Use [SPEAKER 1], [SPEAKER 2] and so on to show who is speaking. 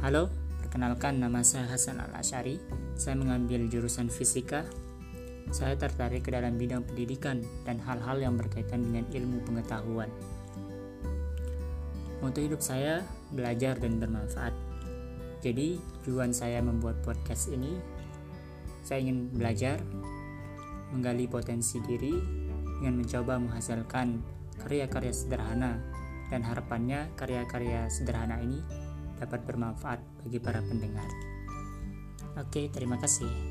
[SPEAKER 1] Halo, perkenalkan nama saya Hasan Al-Asyari. Saya mengambil jurusan fisika. Saya tertarik ke dalam bidang pendidikan dan hal-hal yang berkaitan dengan ilmu pengetahuan. Untuk hidup saya, belajar dan bermanfaat. Jadi, tujuan saya membuat podcast ini, saya ingin belajar, menggali potensi diri, dengan mencoba menghasilkan karya-karya sederhana dan harapannya karya-karya sederhana ini dapat bermanfaat bagi para pendengar. Oke, terima kasih.